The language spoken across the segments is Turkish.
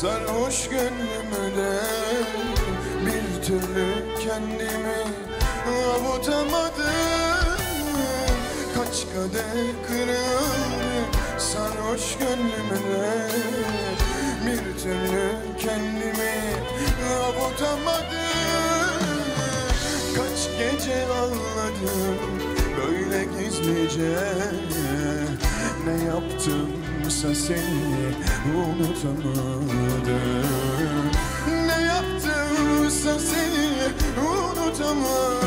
Sarhoş gönlümü de bir türlü kendimi avutamadım. Kaç kadeh kırıldı sarhoş gönlümüne Bir türlü kendimi avutamadım. Kaç gece ağladım böyle gizlice. Ne yaptımsa seni unutamadım. Ne yaptımsa seni unutamadım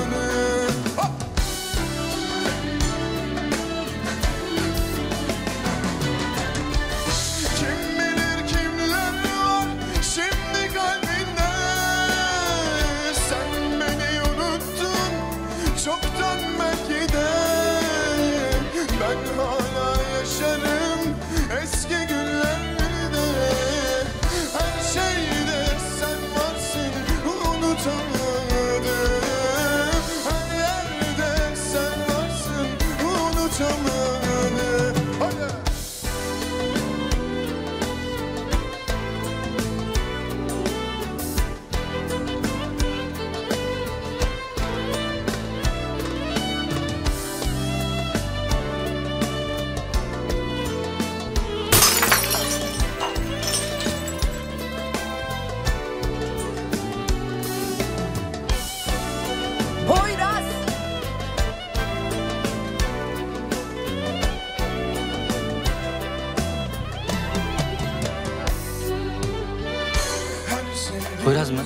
Poyraz mı?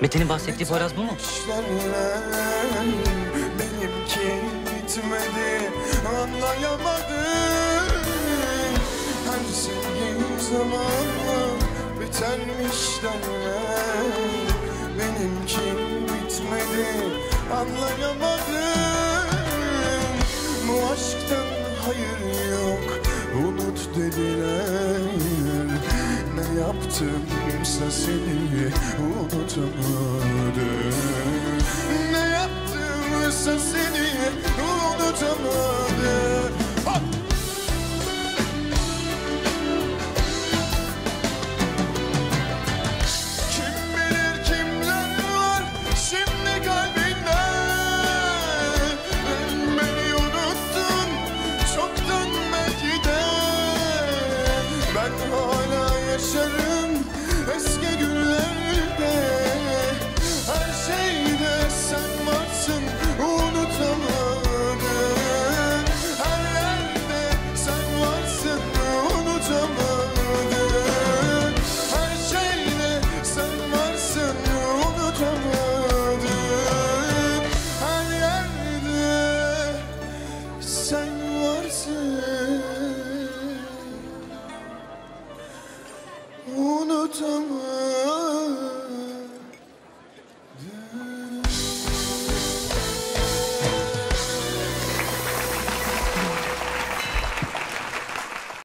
Metin'in bahsettiği Poyraz bu mu? Benimki bitmedi. Anlayamadım. Her sevgi zamanı bitermiş derler. Benimki bitmedi. Anlayamadım. Bu aşktan hayır yok. Unut dediler yaptımsa seni unutamadım Ne yaptımsa seni unutamadım Hop! Kim bilir kimler var şimdi kalbinde Ben beni unuttun çoktan belki de. Ben 生日。tutamam